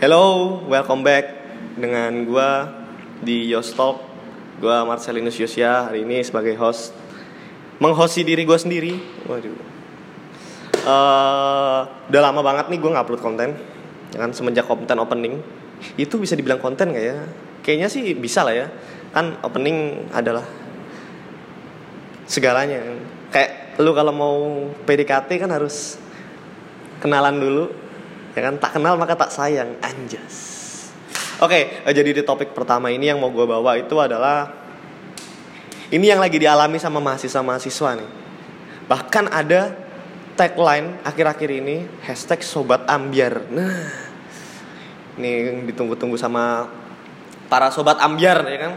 Hello, welcome back dengan gua di Yostalk. Gua Marcelinus Yosya hari ini sebagai host menghosti diri gua sendiri. Waduh. Eh, udah lama banget nih gua nggak upload konten. Kan semenjak konten opening itu bisa dibilang konten gak ya? Kayaknya sih bisa lah ya. Kan opening adalah segalanya. Kayak lu kalau mau PDKT kan harus kenalan dulu ya kan? Tak kenal maka tak sayang. Anjas. Oke eh, jadi di topik pertama ini yang mau gue bawa itu adalah ini yang lagi dialami sama mahasiswa mahasiswa nih. Bahkan ada tagline akhir-akhir ini hashtag sobat ambiar. Nah ini ditunggu-tunggu sama para sobat ambiar ya kan?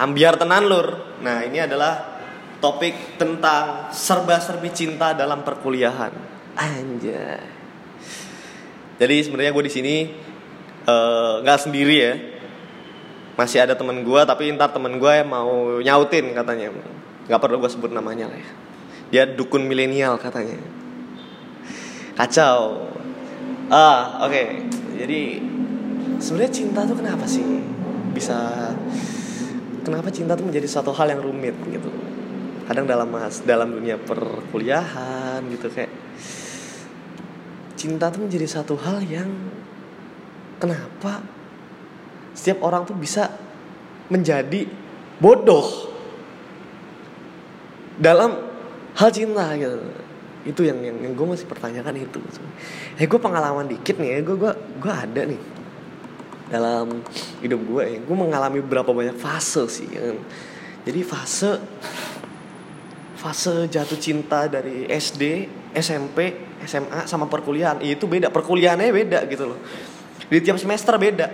Ambiar tenan lur. Nah ini adalah topik tentang serba-serbi cinta dalam perkuliahan. Anjay jadi sebenarnya gue di sini eh, nggak uh, sendiri ya. Masih ada temen gue tapi ntar temen gue mau nyautin katanya. Nggak perlu gue sebut namanya lah ya. Dia dukun milenial katanya. Kacau. Ah oke. Okay. jadi sebenarnya cinta tuh kenapa sih? Bisa kenapa cinta tuh menjadi satu hal yang rumit gitu? Kadang dalam mas dalam dunia perkuliahan gitu kayak cinta tuh menjadi satu hal yang kenapa setiap orang tuh bisa menjadi bodoh dalam hal cinta gitu. Itu yang yang, yang gue masih pertanyakan itu. Eh gue pengalaman dikit nih gue gue gue ada nih dalam hidup gue ya. Gue mengalami beberapa banyak fase sih ya. jadi fase fase jatuh cinta dari SD SMP SMA sama perkuliahan. Itu beda perkuliahannya beda gitu loh. Di tiap semester beda.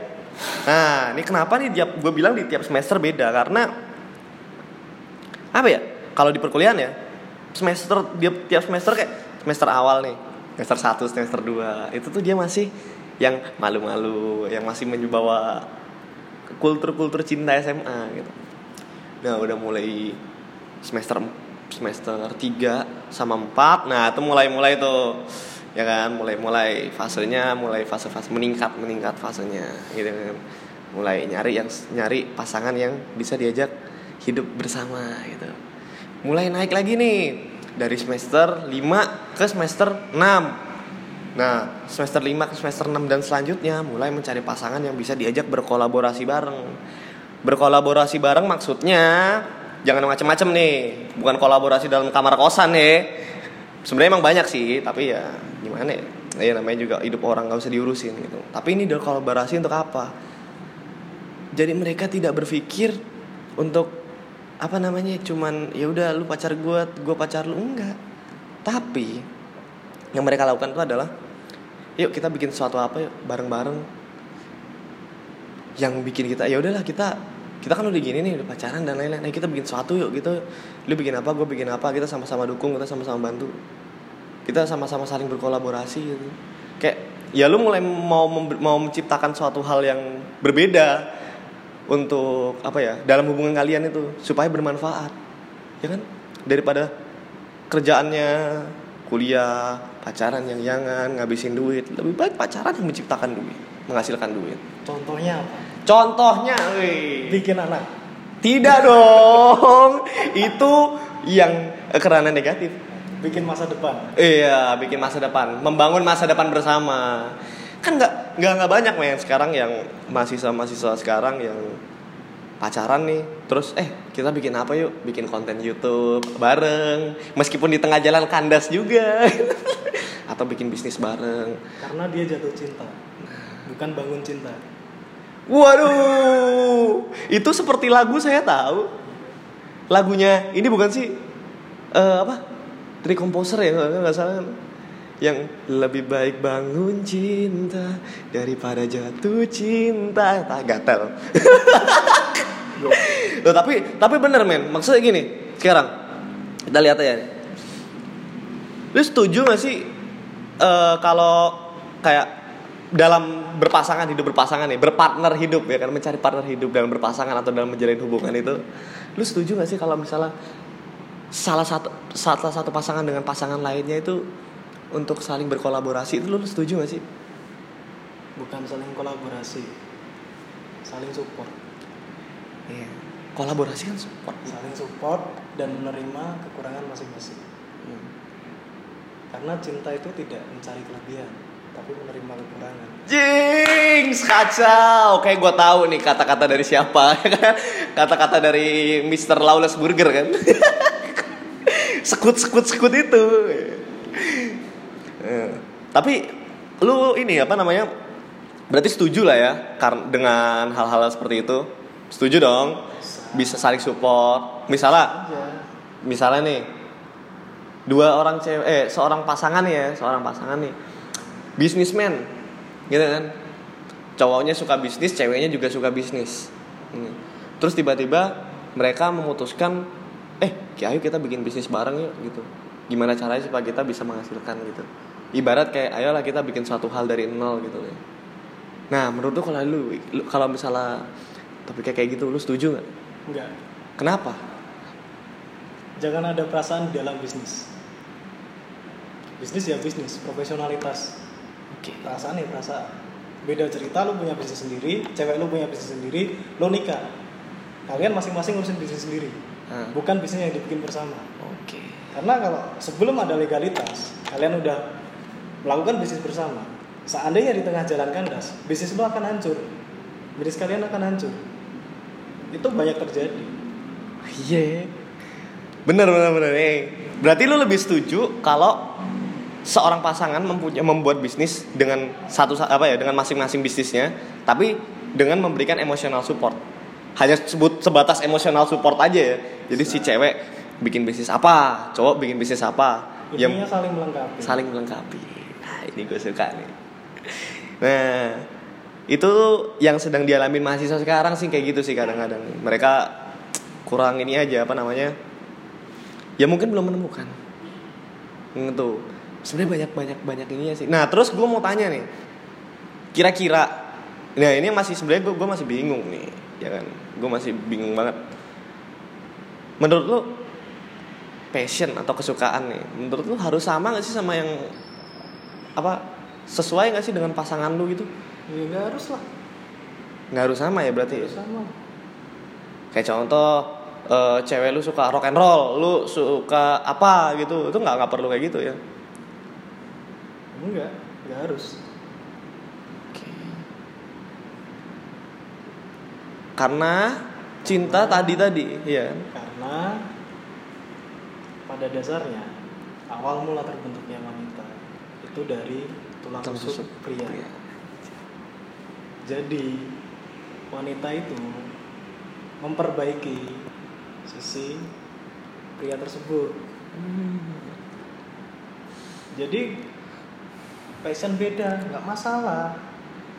Nah ini kenapa nih tiap gue bilang di tiap semester beda? Karena apa ya? Kalau di perkuliahan ya semester dia tiap semester kayak semester awal nih semester 1 semester 2 itu tuh dia masih yang malu-malu yang masih menyebawa kultur-kultur cinta SMA gitu. Nah udah mulai semester semester 3 sama 4 nah itu mulai-mulai tuh ya kan? Mulai-mulai fasenya mulai fase-fase meningkat meningkat fasenya gitu kan. Mulai nyari yang nyari pasangan yang bisa diajak hidup bersama gitu. Mulai naik lagi nih dari semester 5 ke semester 6 Nah, semester 5 ke semester 6 dan selanjutnya mulai mencari pasangan yang bisa diajak berkolaborasi bareng. Berkolaborasi bareng maksudnya jangan macam-macam nih. Bukan kolaborasi dalam kamar kosan nih. Sebenarnya emang banyak sih tapi ya gimana ya? Ya namanya juga hidup orang nggak usah diurusin gitu. Tapi ini udah kolaborasi untuk apa? Jadi mereka tidak berpikir untuk apa namanya cuman ya udah lu pacar gue gue pacar lu. Enggak. Tapi yang mereka lakukan itu adalah yuk kita bikin sesuatu apa yuk? Bareng-bareng. Yang bikin kita ya udahlah kita kita kan udah gini nih udah pacaran dan lain-lain. Nah, kita bikin sesuatu yuk gitu. Lu bikin apa gue bikin apa kita sama-sama dukung kita sama-sama bantu. Kita sama-sama saling berkolaborasi gitu. Kayak ya lu mulai mau mau menciptakan suatu hal yang berbeda untuk apa ya dalam hubungan kalian itu supaya bermanfaat. Ya kan? Daripada kerjaannya kuliah pacaran yang jangan ngabisin duit. Lebih baik pacaran yang menciptakan duit menghasilkan duit. Contohnya apa Contohnya, wih. bikin anak. Tidak dong. Itu yang kerana negatif. Bikin masa depan. Iya, bikin masa depan, membangun masa depan bersama. Kan nggak nggak nggak banyak men sekarang yang mahasiswa mahasiswa sekarang yang pacaran nih terus eh kita bikin apa yuk bikin konten YouTube bareng meskipun di tengah jalan kandas juga atau bikin bisnis bareng karena dia jatuh cinta bukan bangun cinta Waduh, itu seperti lagu saya tahu. Lagunya ini bukan sih uh, apa? Dari komposer ya nggak salah. Yang lebih baik bangun cinta daripada jatuh cinta. Tak gatel. Loh, tapi tapi bener men. Maksudnya gini sekarang kita lihat aja lu setuju gak sih uh, kalau kayak dalam berpasangan hidup berpasangan nih berpartner hidup ya kan mencari partner hidup dalam berpasangan atau dalam menjalin hubungan itu lu setuju gak sih kalau misalnya salah satu salah satu pasangan dengan pasangan lainnya itu untuk saling berkolaborasi itu lu setuju gak sih bukan saling kolaborasi saling support Iya. Kolaborasi kan support. saling support dan menerima kekurangan masing-masing Hmm. karena cinta itu tidak mencari kelebihan tapi menerima kekurangan Jinx, kacau. Kayak gue tahu nih kata-kata dari siapa. Kata-kata dari Mr. Lawless Burger kan. sekut sekut sekut itu. Eh, Tapi lu ini apa namanya? Berarti setuju lah ya kar- dengan hal-hal seperti itu. Setuju dong. Bisa saling support. Misalnya aja misalnya nih dua orang cewek eh seorang pasangan ya seorang pasangan nih bisnismen gitu kan? Cowoknya suka bisnis ceweknya juga suka bisnis. Terus tiba-tiba mereka memutuskan eh ayo kita bikin bisnis bareng yuk gitu. Gimana caranya supaya kita bisa menghasilkan gitu. Ibarat kayak ayolah kita bikin suatu hal dari nol gitu ya. Nah menurut lu kalau lu, lu kalau misalnya tapi kayak kayak gitu lu setuju nggak? Enggak kenapa? Jangan ada perasaan di dalam bisnis. Bisnis ya bisnis profesionalitas oke. Perasaan ya perasaan beda cerita lu punya bisnis sendiri cewek lu punya bisnis sendiri lu nikah. Kalian masing-masing ngurusin bisnis sendiri Ah. bukan bisnis yang dibikin bersama. Oke. Karena kalau sebelum ada legalitas kalian udah melakukan bisnis bersama. Seandainya di tengah jalan kandas bisnis lu akan hancur. Bisnis kalian akan hancur. Itu banyak terjadi. Iya. Bener bener bener. Eh, Berarti lu lebih setuju kalau seorang pasangan mempunyai membuat bisnis dengan satu apa ya dengan masing-masing bisnisnya, tapi dengan memberikan emotional support. Hanya sebut sebatas emotional support aja ya. Jadi si cewek bikin bisnis apa, cowok bikin bisnis apa, intinya yang saling melengkapi saling melengkapi. Nah, ini gue suka nih. Nah, itu yang sedang dialami mahasiswa sekarang sih kayak gitu sih kadang-kadang. Mereka kurang ini aja apa namanya? Ya mungkin belum menemukan. Gitu. Sebenarnya banyak banyak banyak ini sih. Nah, terus gue mau tanya nih. Kira-kira Nah, ini masih sebenarnya gue gue masih bingung nih, ya kan? Gue masih bingung banget. Menurut lu passion atau kesukaan nih menurut lu harus sama gak sih sama yang apa sesuai gak sih dengan pasangan lu gitu ya nggak harus lah nggak harus sama ya berarti ya? harus sama kayak contoh eh, cewek lu suka rock and roll lu suka apa gitu itu nggak nggak perlu kayak gitu ya enggak nggak harus karena cinta tadi tadi ya karena pada dasarnya awal mula terbentuknya wanita itu dari tulang rusuk pria. pria. Jadi wanita itu memperbaiki sisi pria tersebut. Jadi passion beda nggak masalah,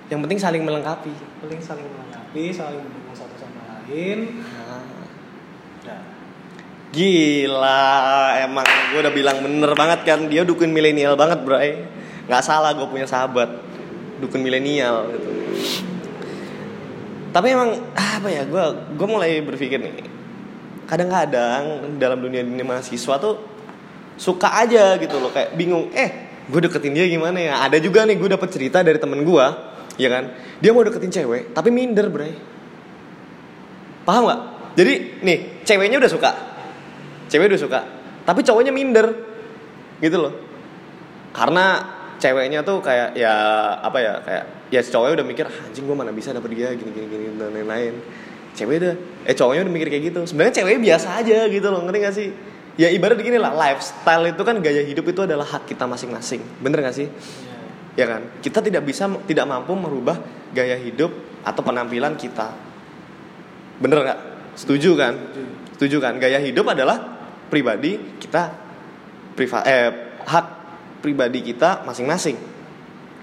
yang penting saling melengkapi. Paling saling melengkapi, saling mendukung satu sama lain. Nah, Gila, emang gue udah bilang bener banget kan dia dukun milenial banget bray. Nggak salah gue punya sahabat dukun milenial gitu. Tapi emang apa ya gue gue mulai berpikir nih kadang-kadang dalam dunia dunia mahasiswa tuh suka aja gitu loh kayak bingung eh gue deketin dia gimana ya? Ada juga nih gue dapet cerita dari temen gue ya kan? Dia mau deketin cewek tapi minder bray paham nggak? Jadi nih ceweknya udah suka. Cewek udah suka tapi cowoknya minder gitu loh. Karena ceweknya tuh kayak ya apa ya kayak ya si cowoknya udah mikir "Ah, anjing gue mana bisa dapet dia gini gini gini dan lain-lain. Cewek udah eh cowoknya udah mikir kayak gitu. Sebenarnya ceweknya biasa aja gitu loh ngerti gak sih ya ibarat gini lah lifestyle itu kan gaya hidup itu adalah hak kita masing-masing. Bener gak sih? Ya, kan? Kita tidak bisa tidak mampu merubah gaya hidup atau penampilan kita. Bener nggak? Setuju kan? Setuju. setuju kan? Gaya hidup adalah pribadi kita priva eh hak pribadi kita masing-masing.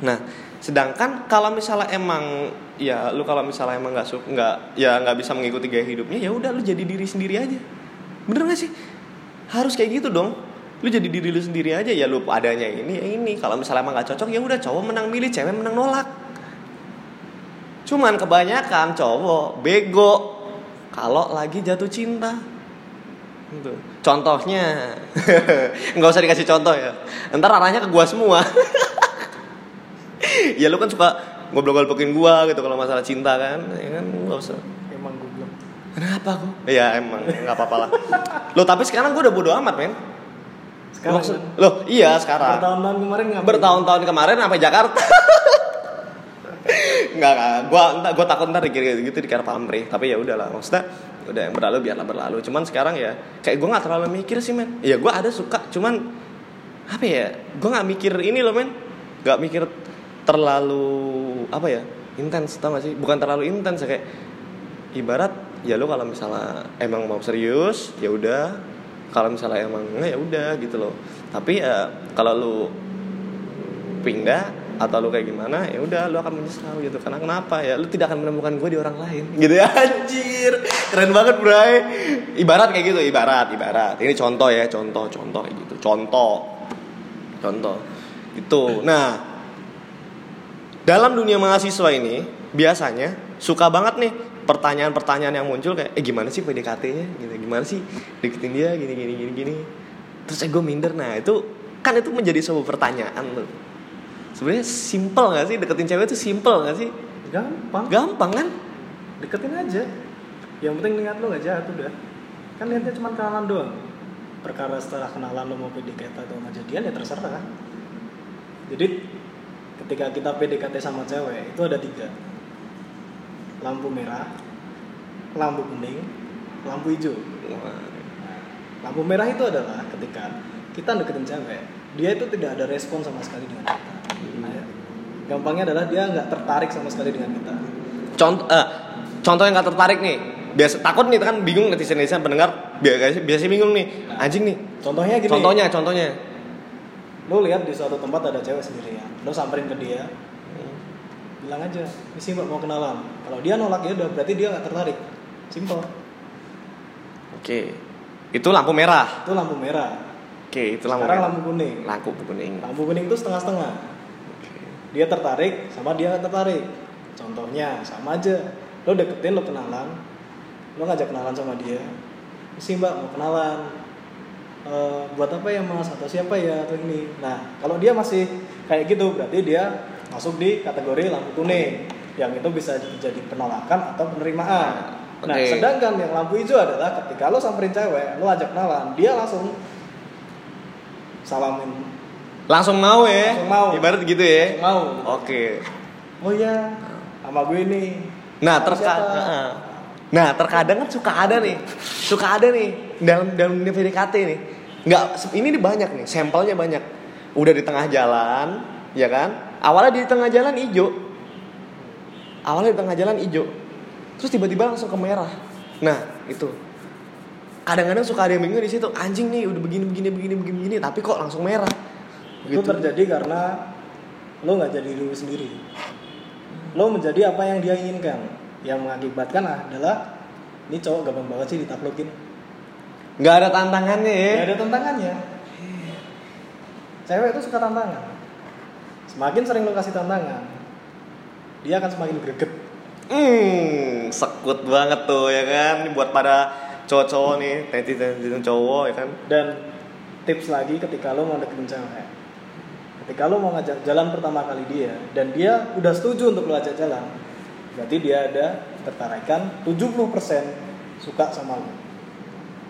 Nah sedangkan kalau misalnya emang ya lu kalau misalnya emang nggak nggak ya nggak bisa mengikuti gaya hidupnya ya udah lu jadi diri sendiri aja. Bener gak sih harus kayak gitu dong. Lu jadi diri lu sendiri aja ya lu adanya ini ya ini. Kalau misalnya emang nggak cocok ya udah cowok menang milih cewek menang nolak. Cuman kebanyakan cowok bego kalau lagi jatuh cinta. Gitu. contohnya nggak usah dikasih contoh ya. Ntar arahnya ke gua semua. Ya lu kan suka ngobrol-ngoblokin gua gitu kalau masalah cinta kan ya kan? Nggak usah kenapa gua iya emang nggak apa-apa lah lo tapi sekarang gua udah bodo amat men sekarang Maksud- kan? loh iya sekarang bertahun-tahun kemarin ngapain bertahun-tahun kemarin sampai Jakarta Enggak, enggak. Gua entar gua takut ntar dikira gitu dikira pamrih. Tapi ya udahlah, maksudnya udah yang berlalu biarlah berlalu. Cuman sekarang ya kayak gua nggak terlalu mikir sih, men. Iya, gua ada suka, cuman apa ya? Gua nggak mikir ini loh, men. Nggak mikir terlalu apa ya? Intens tau gak sih? Bukan terlalu intens ya kayak ibarat ya lo kalau misalnya emang mau serius, ya udah. Kalau misalnya emang enggak ya udah gitu loh. Tapi ya kalau lu pindah atau lu kayak gimana ya udah lu akan menyesal gitu. Karena kenapa? Ya lu tidak akan menemukan gue di orang lain. Gitu ya anjir. Keren banget bray ibarat kayak gitu ibarat ibarat. Ini contoh ya contoh contoh gitu. Contoh. Contoh. Itu nah dalam dunia mahasiswa ini biasanya suka banget nih pertanyaan-pertanyaan yang muncul kayak eh gimana sih PDKT-nya gitu gimana sih deketin dia? Gini gini gini gini. Terus eh gue minder. Nah itu kan itu menjadi sebuah pertanyaan tuh. Sebenarnya simple gak sih? Deketin cewek itu simple gak sih? Gampang. Gampang kan? Deketin aja. Yang penting niat lo gak jahat udah kan niatnya cuma kenalan doang. Perkara setelah kenalan lo mau PDKT atau mau jadian ya terserah. Jadi ketika kita PDKT sama cewek itu ada tiga lampu merah lampu kuning lampu hijau. Lampu merah itu adalah ketika kita deketin cewek dia itu tidak ada respon sama sekali dengan kita. Nah, gampangnya adalah dia nggak tertarik sama sekali dengan kita. Contoh eh, contoh yang gak tertarik nih. Biasa takut nih kan bingung netizen netizen pendengar biasa biasanya bingung nih. Anjing nih. contohnya gini. Contohnya contohnya. Lo lihat di suatu tempat ada cewek sendirian. Lo samperin ke dia bilang aja ini sih mbak mau kenalan. Kalau dia nolak ya udah berarti dia nggak tertarik. Simple oke. Itu lampu merah. Itu lampu merah. Oke itu lampu sekarang merah. lampu kuning. Lampu kuning. Lampu kuning itu setengah-setengah. Dia tertarik sama dia nggak tertarik. Contohnya sama aja. Lo deketin lo kenalan. Lo ngajak kenalan sama dia. "Ini sih mbak mau kenalan. Eh, buat apa ya mas? Atau siapa ya atau ini? Nah kalau dia masih kayak gitu berarti dia masuk di kategori lampu kuning yang itu bisa jadi penolakan atau penerimaan nah Oke. sedangkan yang lampu hijau adalah ketika lo samperin cewek lo ajak kenalan dia langsung salamin langsung mau ya Langsung mau. ibarat gitu ya mau oke oh iya sama gue nih Nah, terkadang Nah, terkadang kan suka ada nih. Suka ada nih dalam dalam dunia PDKT nih. Nggak ini banyak nih, sampelnya banyak. Udah di tengah jalan, ya kan? Awalnya di tengah jalan hijau. Awalnya di tengah jalan hijau. Terus tiba-tiba langsung ke merah. Nah, itu. Kadang-kadang suka ada yang bingung di situ, anjing nih udah begini begini begini begini begini, tapi kok langsung merah. itu Gitu. terjadi karena lo nggak jadi diri sendiri lo menjadi apa yang dia inginkan yang mengakibatkan adalah ini cowok gampang banget sih ditaklukin Nggak ada tantangannya ya. Gak ada tantangannya cewek itu suka tantangan semakin sering lo kasih tantangan dia akan semakin greget. Hmm, sekut banget tuh ya kan? Buat pada cowok-cowok nih, netizen-netizen cowok ya kan. dan tips lagi ketika lo mau deketin cewek. Ketika lo mau ngajak jalan pertama kali dia dan dia udah setuju untuk lo ajak jalan berarti dia ada tertarikan 70% suka sama lo.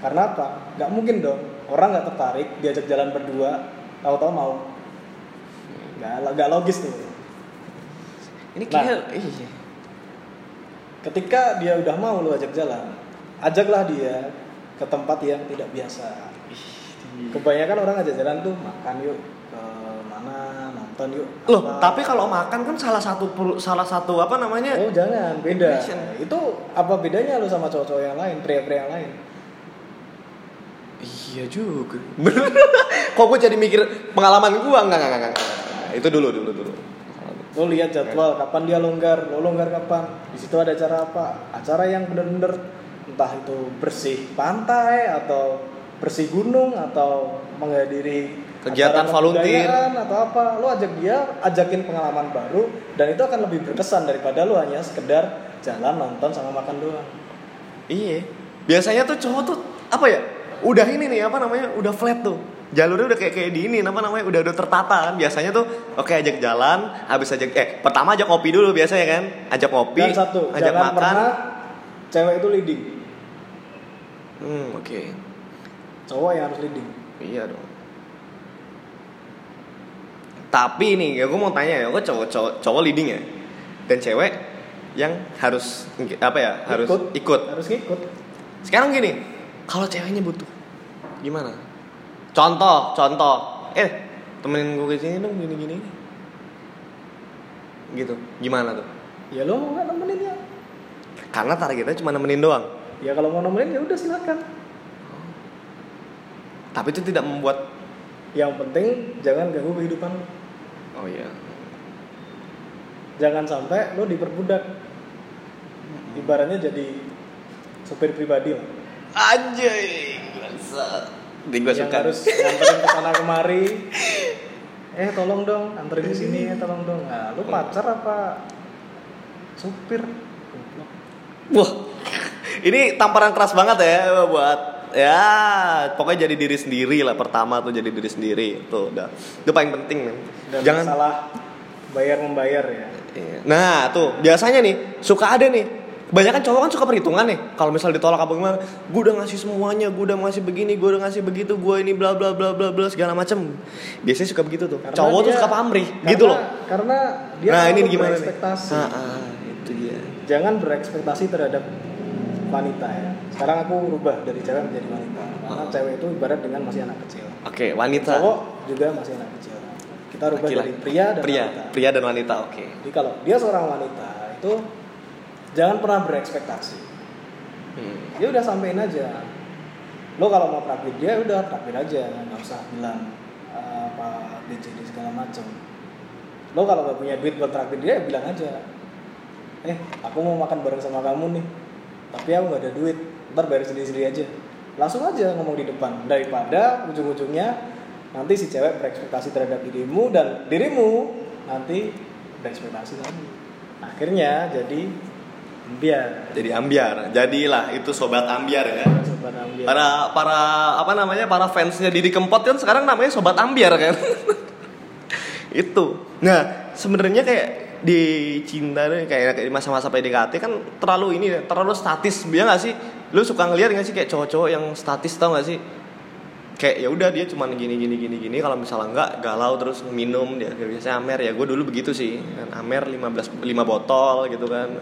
Karena apa? Nggak mungkin dong orang nggak tertarik diajak jalan berdua tahu-tahu mau nggak nggak logis tuh Ini Nah. kayak iya. ketika dia udah mau lo ajak jalan ajaklah dia ke tempat yang tidak biasa kebanyakan orang ajak jalan tuh makan yuk ke mana nonton yuk Loh, apa. tapi kalau makan kan salah satu salah satu apa namanya? oh jangan beda Impression. itu apa bedanya lo sama cowok-cowok yang lain pria-pria yang lain Iya juga. Bener. Kok gue jadi mikir pengalaman gua enggak enggak enggak. enggak. Itu dulu dulu dulu. lo lihat jadwal kapan dia longgar lo longgar kapan di situ ada acara apa acara yang bener-bener entah itu bersih pantai atau bersih gunung atau menghadiri Kegiatan volunteer. atau apa lo ajak dia ajakin pengalaman baru dan itu akan lebih berkesan daripada lo hanya sekedar jalan nonton sama makan doang Iya. Biasanya tuh cowok tuh apa ya? Udah ini nih apa namanya? Udah flat tuh. Jalurnya udah kayak kayak di ini apa namanya udah udah tertata kan biasanya tuh oke ajak jalan habis ajak eh pertama ajak kopi dulu biasanya kan ajak kopi Dan satu, ajak jangan makan pernah cewek itu leading. hmm oke Cowok yang harus leading. iya dong tapi nih ya gue mau tanya ya gue cowok cowok cowok leading ya dan cewek yang harus apa ya harus Ikut. ikut Harus ngikut. sekarang gini kalau ceweknya butuh gimana contoh contoh eh temenin gue ke sini dong gini gini gitu gimana tuh Ya lo mau nggak nemenin ya? karena targetnya cuma nemenin doang Ya kalau mau nemenin ya udah silakan. tapi itu tidak membuat Yang penting jangan ganggu kehidupan lo. oh iya Jangan sampai lo diperbudak. Ibaratnya jadi supir pribadi lah. anjay bangsa Di gue yang suka harus nganterin ke sana kemari. Eh tolong dong, anterin ke sini ya tolong dong. Nah, lu pacar apa supir? Wah ini tamparan keras banget ya buat ya pokoknya jadi diri sendiri lah pertama tuh jadi diri sendiri itu udah itu paling penting men. Dan jangan salah bayar membayar ya. Iya. Nah tuh biasanya nih suka ada nih Kebanyakan cowok kan suka perhitungan nih Kalau misal ditolak apa gimana Gue udah ngasih semuanya Gue udah ngasih begini Gue udah ngasih begitu Gue ini bla bla bla bla bla Segala macem Biasanya suka begitu tuh Karena Cowok tuh dia- suka pamrih karena- Gitu loh Karena dia Nah ini gimana nih ah, ah, Itu dia Jangan berekspektasi terhadap wanita ya. Sekarang aku rubah dari cewek menjadi wanita. Karena Oh. cewek itu ibarat dengan masih anak kecil. Oke wanita Cowok juga masih anak kecil. Kita rubah Laki-laki. dari pria dan Pria wanita. Pria dan wanita oke Jadi kalau dia seorang wanita itu jangan pernah berekspektasi. Hmm. Dia udah sampein aja. Lo kalau mau traktir dia udah traktir aja, nggak usah bilang eh, apa BCD segala macam. Lo kalau nggak punya duit buat traktir dia, ya bilang aja. Eh, aku mau makan bareng sama kamu nih, tapi aku nggak ada duit. Ntar bayar sendiri-sendiri aja. Langsung aja ngomong di depan daripada ujung-ujungnya nanti si cewek berekspektasi terhadap dirimu dan dirimu nanti berekspektasi lagi. Akhirnya jadi biar Jadi ambiar. Jadilah itu sobat ambiar ya. Sobat ambiar. para para apa namanya para fansnya Didi Kempot kan sekarang namanya sobat ambiar kan. Itu. Nah sebenarnya kayak di cinta nih kayak di masa-masa PDKT kan terlalu ini ya, terlalu statis. Biar nggak sih? Lu suka ngeliat nggak sih kayak cowok-cowok yang statis tau gak sih? Kayak ya udah dia cuman gini gini gini gini. Kalau misalnya enggak galau terus minum dia biasanya Amer. Ya gue dulu begitu sih. Kan Amer 15 5 botol gitu kan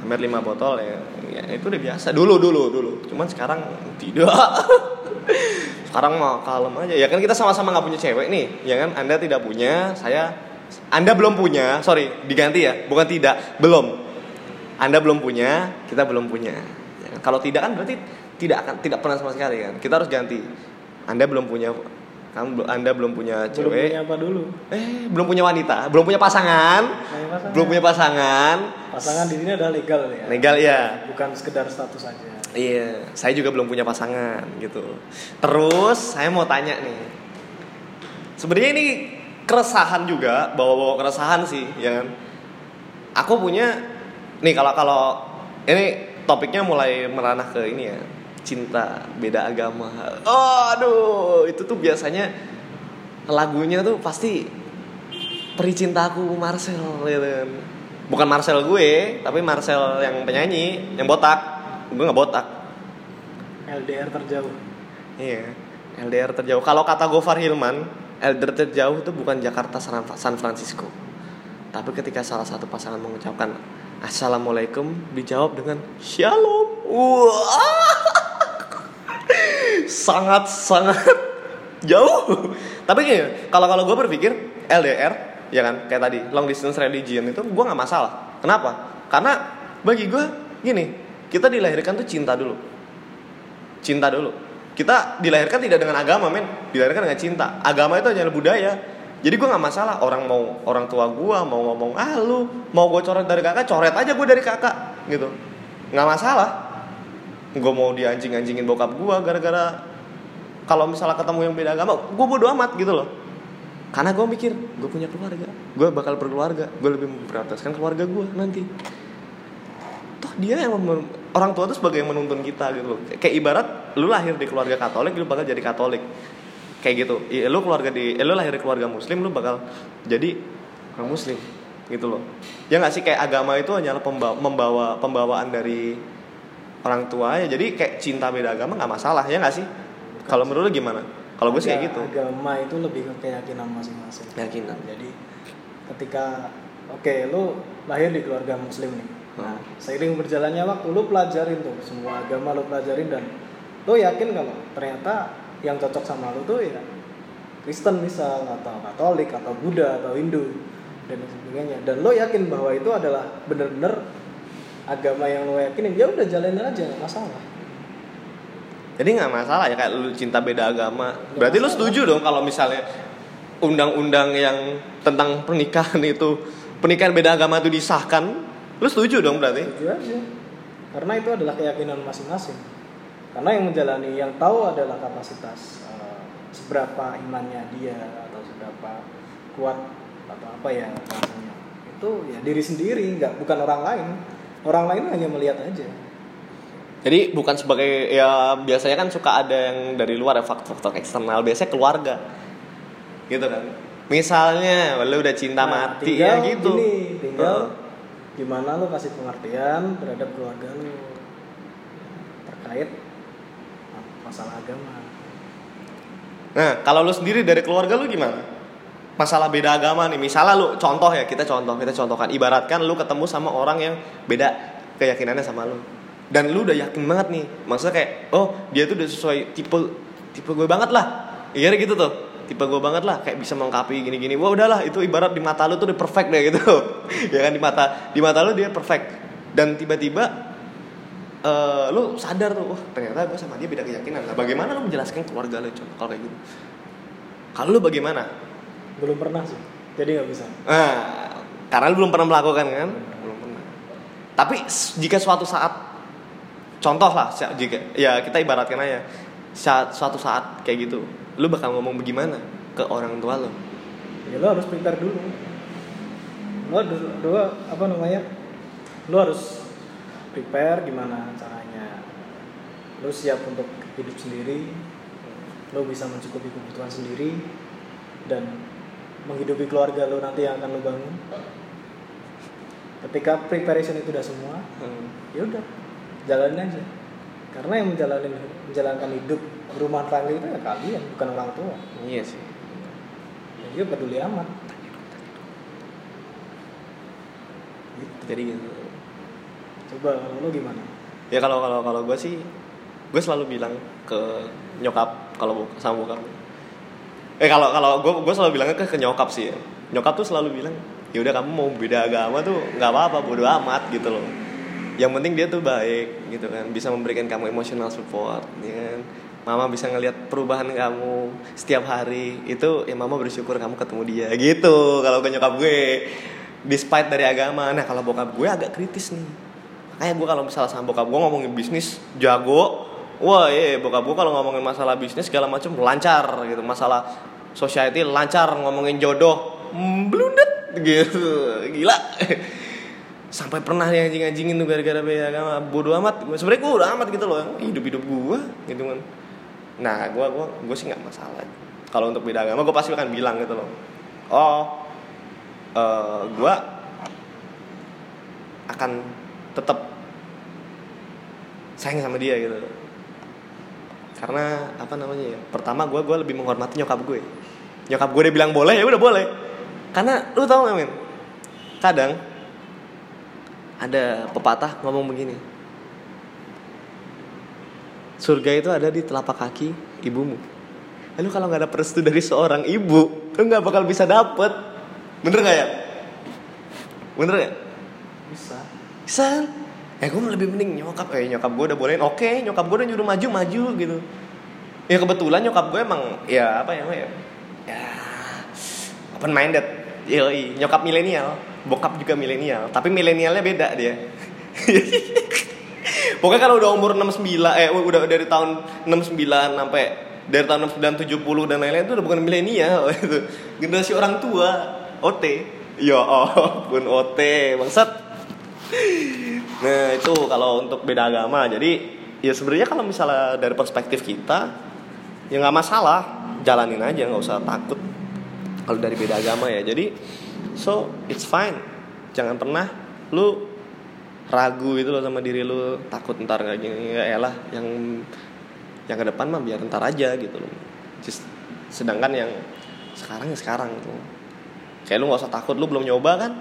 Amer 5 botol ya, ya itu udah biasa. Dulu dulu dulu. Cuman sekarang tidak. Sekarang mah kalem aja. Ya kan kita sama-sama nggak punya cewek nih. Ya kan? Anda tidak punya saya anda belum punya. Sorry diganti ya. Bukan tidak belum. Anda belum punya kita belum punya. Ya kalau tidak kan berarti tidak akan tidak pernah sama sekali kan. Kita harus ganti. Anda belum punya kamu anda belum punya belum cewek. punya apa dulu? Eh belum punya wanita belum punya pasangan. Pasangan. belum punya pasangan. Pasangan di sini adalah legal ya? Legal ya bukan sekedar status saja Iya, saya juga belum punya pasangan gitu. Terus saya mau tanya nih, sebenarnya ini keresahan juga, bawa-bawa keresahan sih, ya kan? Aku punya, nih kalau kalau ini topiknya mulai meranah ke ini ya, cinta beda agama. Oh, aduh, itu tuh biasanya lagunya tuh pasti peri cintaku Marcel, gitu kan. Bukan Marcel gue, tapi Marcel yang penyanyi, yang botak. Gue nggak botak. LDR terjauh. Iya LDR terjauh. Kalau kata Gofar Hilman LDR terjauh itu bukan Jakarta San Francisco. Tapi ketika salah satu pasangan mengucapkan assalamualaikum dijawab dengan shalom. Wah sangat sangat jauh. Tapi gini kalau kalau gue berpikir LDR ya kan kayak tadi long distance religion itu gue nggak masalah. Kenapa? Karena bagi gue gini kita dilahirkan tuh cinta dulu. Cinta dulu. Kita dilahirkan tidak dengan agama men. Dilahirkan dengan cinta. Agama itu hanya budaya. Jadi gue nggak masalah orang mau orang tua gue mau ngomong ah lu mau gue coret dari kakak coret aja gue dari kakak gitu. Nggak masalah gue mau dianjing anjingin bokap gue gara-gara kalau misalnya ketemu yang beda agama gue bodo amat gitu loh. Karena gue mikir gue punya keluarga. Gue bakal berkeluarga. Gue lebih memprioritaskan keluarga gue nanti. Toh dia yang orang tua tuh sebagai yang menuntun kita gitu loh. Kayak ibarat lu lahir di keluarga Katolik lu bakal jadi Katolik. Kayak gitu. Lu keluarga di eh, lu lahir di keluarga muslim lu bakal jadi orang muslim gitu loh. Ya nggak sih? Kayak agama itu hanyalah pembawa, membawa pembawaan dari orang tua ya. Jadi kayak cinta beda agama nggak masalah ya nggak sih? Kalau menurut lu gimana? Kalau gue sih kayak gitu. agama itu lebih ke keyakinan masing-masing. Keyakinan. jadi ketika oke lu lahir di keluarga muslim nih. Nah Hmm. seiring berjalannya waktu lu pelajarin tuh semua agama lu pelajarin dan lu yakin kalau ternyata yang cocok sama lu tuh ya Kristen misal atau Katolik atau Buddha atau Hindu dan sebagainya. Dan lo yakin bahwa itu adalah bener-bener agama yang lo yakinin ya udah jalanin aja nggak masalah jadi nggak masalah ya kayak lu cinta beda agama berarti lu masalah. setuju dong kalau misalnya undang-undang yang tentang pernikahan itu pernikahan beda agama itu disahkan lu setuju dong berarti Setuju aja. Karena itu adalah keyakinan masing-masing. Karena yang menjalani, yang tahu adalah kapasitas eh, seberapa imannya dia atau seberapa kuat atau apa ya rasanya. Itu ya diri sendiri, nggak bukan orang lain. Orang lain hanya melihat aja. Jadi bukan sebagai ya biasanya kan suka ada yang dari luar ya faktor-faktor eksternal biasanya keluarga gitu kan. Misalnya lu udah cinta Nah, mati ya tinggal gitu. gini, tinggal Heeh. gimana lo kasih pengertian terhadap keluarga lo terkait masalah agama. Nah, kalau lu sendiri dari keluarga lu gimana? Masalah beda agama nih, misalnya lu contoh ya, kita contoh, kita contohkan. Ibaratkan lu ketemu sama orang yang beda keyakinannya sama lu. Dan lu udah yakin banget nih, maksudnya kayak, oh dia tuh udah sesuai tipe tipe gue banget lah. Iya gitu tuh. Tipe gue banget lah, kayak bisa melengkapi gini-gini. Wah udahlah, itu ibarat di mata lu tuh udah perfect deh gitu. ya kan di mata di mata lu dia perfect. Dan tiba-tiba eh lu sadar tuh, wah ternyata gue sama dia beda keyakinan. Nah, bagaimana lu menjelaskan keluarga lu coba kalau kayak gitu? Kalau lu bagaimana? Belum pernah sih, jadi nggak bisa. Nah, karena lu belum pernah melakukan kan? Belum pernah. Tapi jika suatu saat, contoh lah, jika ya kita ibaratkan aja, saat suatu saat kayak gitu, lu bakal ngomong bagaimana ke orang tua lu? ya lo harus prepare dulu lo lo apa namanya lo harus prepare gimana caranya lo siap untuk hidup sendiri lo bisa mencukupi kebutuhan sendiri dan menghidupi keluarga lo nanti yang akan lo bangun ketika preparation itu udah semua Hmm. ya udah jalanin aja karena yang menjalani menjalankan hidup rumah tangga itu ya kalian bukan orang tua Iya sih. ya dia peduli amat Jadi gitu. coba lo gimana Ya kalau kalau kalau gue sih, gue selalu bilang ke nyokap kalau sama bokap. Eh kalau kalau gue gue selalu bilangnya ke, ke nyokap sih. Ya. Nyokap tuh selalu bilang, ya udah kamu mau beda agama tuh nggak apa-apa, bodo amat gitu loh. Yang penting dia tuh baik gitu kan, bisa memberikan kamu emotional support, ya kan. Mama bisa ngelihat perubahan kamu setiap hari itu ya mama bersyukur kamu ketemu dia gitu kalau ke nyokap gue despite dari agama nah kalau bokap gue agak kritis nih makanya gue kalau misalnya sama bokap gue ngomongin bisnis jago wah iya bokap gue kalau ngomongin masalah bisnis segala macam lancar gitu masalah society lancar ngomongin jodoh. Blundet gitu. Gila. Sampai pernah dia anjing-anjingin tuh gara-gara beda agama. Bodoh amat. Sebenarnya gue udah amat gitu loh. Hidup hidup gue gitu kan nah gue gua gue sih nggak masalah. Kalau untuk beda agama gue pasti akan bilang gitu loh. Oh eh gue akan tetap sayang sama dia gitu. Karena apa namanya ya pertama gue gue lebih menghormati nyokap gue nyokap gue dia bilang boleh. Ya udah boleh. Karena lu tau gak men kadang ada pepatah ngomong begini surga itu ada di telapak kaki ibumu. Lalu kalau nggak ada restu dari seorang ibu lu nggak bakal bisa dapet. Bener nggak ya? Bener ya bisa. San, ya gue lebih mending nyokap, eh nyokap gue udah bolehin, oke, nyokap gue udah nyuruh maju maju gitu. Ya kebetulan nyokap gue emang ya apa ya, ya, ya open minded, yoi, nyokap milenial, bokap juga milenial, tapi milenialnya beda dia. Pokoknya kalau udah umur 69, eh udah dari tahun 69 sampai dari tahun 69 70 dan lain-lain itu udah bukan milenial itu. Generasi orang tua, OT. Ya ampun OT, bangsat. Nah itu kalau untuk beda agama jadi ya sebenarnya kalau misalnya dari perspektif kita ya nggak masalah jalanin aja nggak usah takut kalau dari beda agama ya. Jadi so it's fine. Jangan pernah lu ragu itu loh sama diri lu takut ntar nggak gini ya elah yang yang ke depan mah biar ntar aja gitu loh. Just- sedangkan yang sekarang ya sekarang tuh kayak lu nggak usah takut lu belum nyoba kan?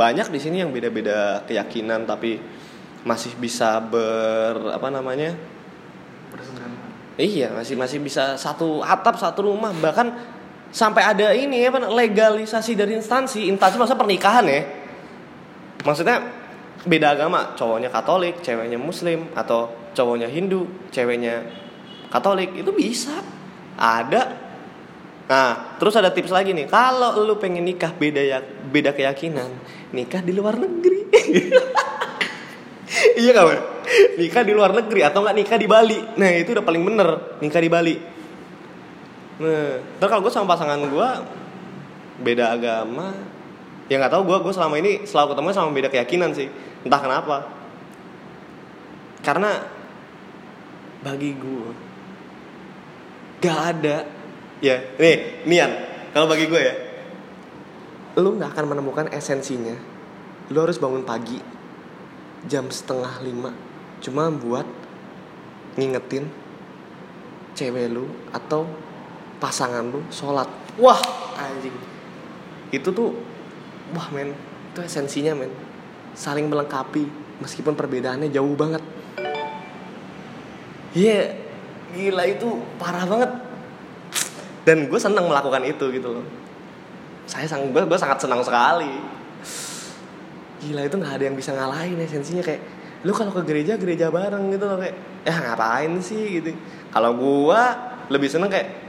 Banyak di sini yang beda-beda keyakinan tapi masih bisa ber apa namanya. Iya masih masih bisa satu atap satu rumah. Bahkan sampai ada ini apa legalisasi dari instansi instansi maksudnya pernikahan ya. Maksudnya beda agama cowoknya Katolik ceweknya Muslim atau cowoknya Hindu ceweknya Katolik itu bisa. Ada. Nah terus ada tips lagi nih. Kalau lu pengen nikah beda ya beda keyakinan nikah di luar negeri. Iya kawan nikah di luar negeri atau nggak nikah di Bali? Nah itu udah paling bener nikah di Bali nah. Terus kalau gue sama pasangan gue beda agama. Ya nggak tahu gue gue selama ini selalu ketemu sama beda keyakinan sih. Entah kenapa. Karena bagi gue gak ada. Ya nih Nian kalau bagi gue ya lu nggak akan menemukan esensinya. Lu harus bangun pagi jam setengah lima. Cuma buat ngingetin cewek lu atau pasangan lu sholat. Wah anjing. Itu tuh wah men. Itu esensinya men. Saling melengkapi meskipun perbedaannya jauh banget. Iya gila itu parah banget. Dan gue senang melakukan itu gitu loh. Saya sang gue gue sangat senang sekali. Gila itu nggak ada yang bisa ngalahin esensinya kayak lu kalau ke gereja gereja bareng gitu loh kayak ya ngapain sih? gitu. Kalau gua lebih seneng kayak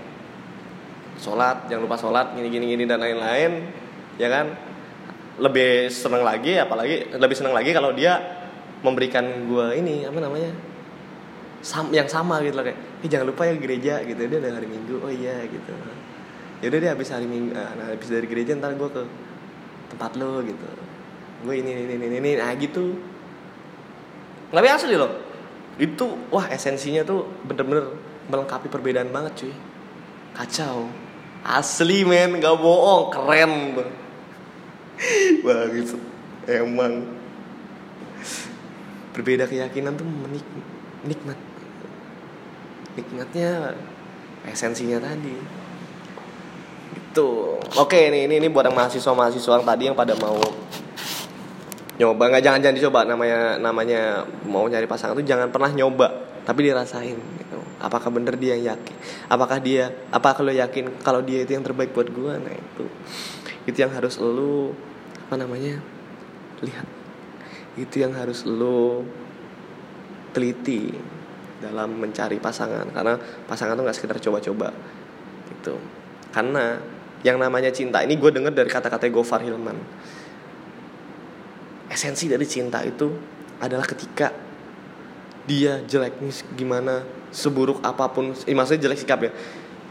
sholat jangan lupa sholat gini gini gini dan lain-lain ya kan? Lebih seneng lagi apalagi lebih seneng lagi kalau dia memberikan gua ini apa namanya sam yang sama gitu loh kayak eh, jangan lupa ya gereja gitu. Dia ada hari minggu oh iya gitu. Ya udah deh habis hari minggu ah, nah habis dari gereja ntar gua ke tempat lo gitu. Gue ini ini ini ini nah gitu. Tapi asli loh. Itu wah esensinya tuh bener-bener melengkapi perbedaan banget cuy. Kacau asli men. Gak bohong. Keren bang bagus. Emang. Berbeda keyakinan tuh menik nikmat. Nikmatnya esensinya tadi. Itu oke nih ini ini buat yang mahasiswa mahasiswa yang tadi yang pada mau nyoba. Nggak jangan jangan dicoba. Namanya namanya mau nyari pasangan tuh jangan pernah nyoba. Tapi dirasain gitu. Apakah bener dia yang yakin? Apakah dia apa kalau yakin kalau dia itu yang terbaik buat gua? Nah itu. Itu yang harus lu apa namanya lihat. Itu yang harus lu teliti dalam mencari pasangan. Karena pasangan tuh nggak sekedar coba-coba. Gitu karena yang namanya cinta ini gue denger dari kata-kata Gofar Hilman. Esensi dari cinta itu adalah ketika dia jelek nih gimana? Seburuk apa pun eh, maksudnya jelek sikap ya.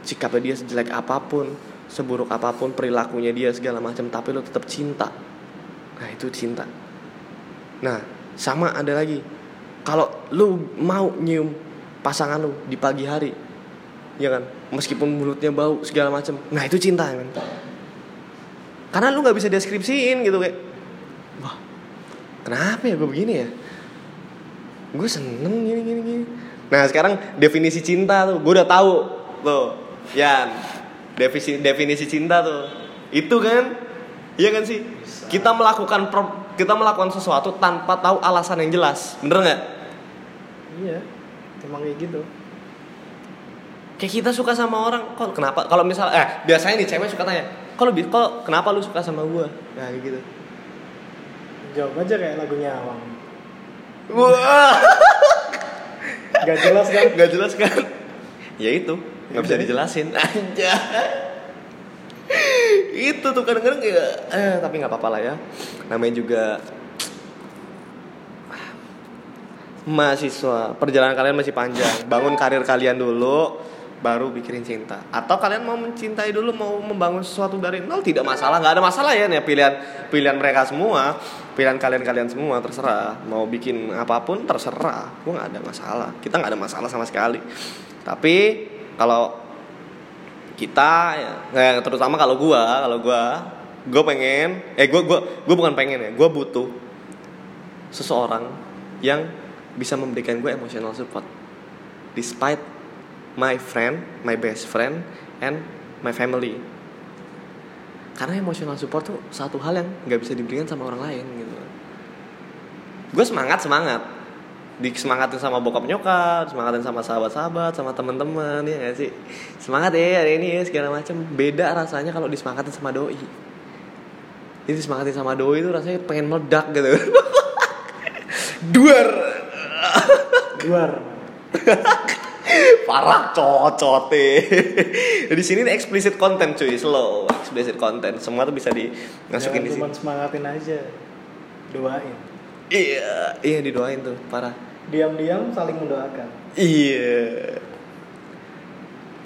Sikapnya dia sejelek apa pun seburuk apa pun perilakunya dia segala macam tapi lo tetap cinta. Nah itu cinta. Nah sama ada lagi. Kalau lu mau nyium pasangan lu di pagi hari ya kan? Meskipun mulutnya bau segala macam. Nah itu cinta ya kan? Karena lu nggak bisa deskripsiin gitu kayak wah kenapa ya gue begini ya gue seneng gini gini gini. Nah sekarang definisi cinta tuh gue udah tahu tuh Yan. Definisi definisi cinta tuh. Itu kan? Iya kan sih? Kita melakukan pro- kita melakukan sesuatu tanpa tahu alasan yang jelas. Bener nggak? Iya emang kayak gitu. Kayak kita suka sama orang kok kenapa? Kalau misal eh biasanya nih cewek suka tanya kalau kok kenapa lu suka sama gue nah kayak gitu. Jawab aja kayak lagunya awang wah. Gak jelas kan? Nggak jelas kan? Ya itu nggak bisa dijelasin. Aja itu tuh kadang-kadang kayak eh tapi nggak apa-apa lah ya. Namanya juga mahasiswa. Perjalanan kalian masih panjang. Bangun karir kalian dulu baru pikirin cinta. Atau kalian mau mencintai dulu mau membangun sesuatu dari nol tidak masalah. Nggak ada masalah ya nih pilihan pilihan mereka semua. Pilihan kalian kalian semua terserah. Mau bikin apa pun terserah. Gue nggak ada masalah. Kita nggak ada masalah sama sekali. Tapi kalau kita ya, eh, terutama kalau gua kalau gua gua pengen eh gua gua gua bukan pengen ya gua butuh seseorang yang bisa memberikan gue emotional support. Despite my friend my best friend and my family karena emotional support tuh satu hal yang nggak bisa diberikan sama orang lain gitu gue semangat semangat disemangatin sama bokap nyokap, semangatin sama sahabat-sahabat, sama temen-temen ya gak sih? Semangat ya hari ini ya segala macam. Beda rasanya kalau disemangatin sama doi. Ini disemangatin sama doi itu rasanya pengen meledak gitu. Duar. luar Parah cocote. di sini ini explicit content cuy, slow explicit content. Semua tuh bisa dimasukin di cuma sini. semangatin aja doain Iya, iya didoain tuh, parah. diam-diam saling mendoakan Iya.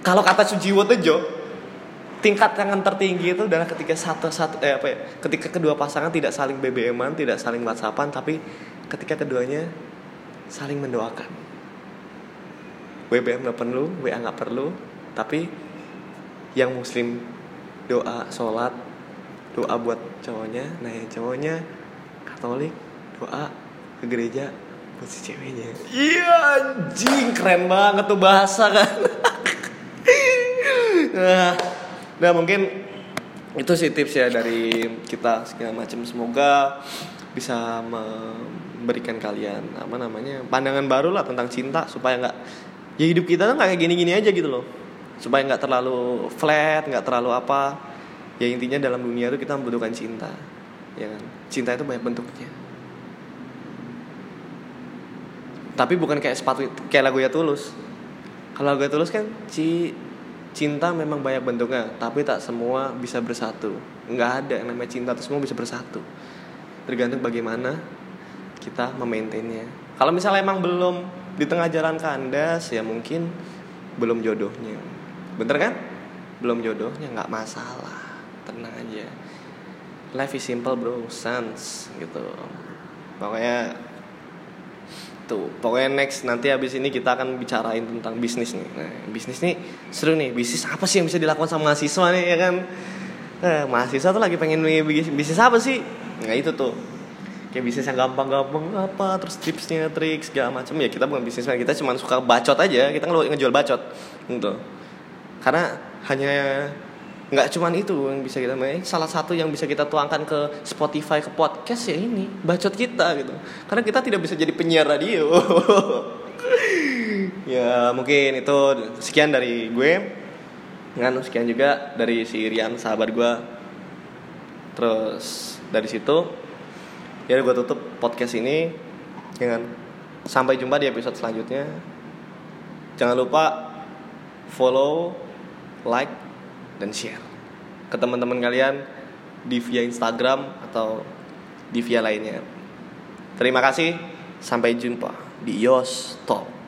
Kalau kata Sujiwo Tejo, tingkat yang tertinggi itu adalah ketika satu satu eh apa ya? Ketika kedua pasangan tidak saling BBM-an, tidak saling WhatsAppan, tapi ketika keduanya saling mendoakan. BBM nggak perlu, WA nggak perlu, tapi yang Muslim doa sholat doa buat cowoknya, nah yang cowoknya Katolik doa ke gereja buat si ceweknya. Iya anjing keren banget tuh bahasa kan. nah, nah mungkin itu sih tips ya dari kita segala macam semoga bisa memberikan kalian apa namanya pandangan baru lah tentang cinta supaya nggak ya hidup kita tuh kayak gini-gini aja gitu loh. Supaya nggak terlalu flat nggak terlalu apa. Ya intinya dalam dunia itu kita membutuhkan cinta ya kan? Cinta itu banyak bentuknya. Tapi bukan kayak sepatu kayak lagu ya tulus kalau lagu ya tulus kan ci cinta memang banyak bentuknya tapi tak semua bisa bersatu. Nggak ada yang namanya cinta itu semua bisa bersatu. Tergantung bagaimana kita memaintainnya. Kalau misalnya emang belum di tengah jalan kandas ya mungkin belum jodohnya. Bener kan? Belum jodohnya nggak masalah. Tenang aja. Life is simple bro. Sans gitu. Pokoknya tuh pokoknya next nanti habis ini kita akan bicarain tentang bisnis nih. Nah bisnis nih seru nih. Bisnis apa sih yang bisa dilakukan sama mahasiswa nih ya kan? Eh, mahasiswa tuh lagi pengen bisnis apa sih? Nah itu tuh kayak bisnis yang gampang-gampang apa terus tipsnya trik segala macam ya kita bukan bisnismen kita cuma suka bacot aja. Kita ngelu- ngejual bacot gitu. Karena hanya nggak cuman itu yang bisa kita main. Salah satu yang bisa kita tuangkan ke Spotify ke podcast ya ini bacot kita gitu. Karena kita tidak bisa jadi penyiar radio. Ya mungkin itu sekian dari gue. Nganu sekian juga dari si Rian sahabat gue terus dari situ ya gue tutup podcast ini dengan sampai jumpa di episode selanjutnya. Jangan lupa follow like dan share ke teman-teman kalian di via Instagram atau di via lainnya. Terima kasih sampai jumpa di Yos Talk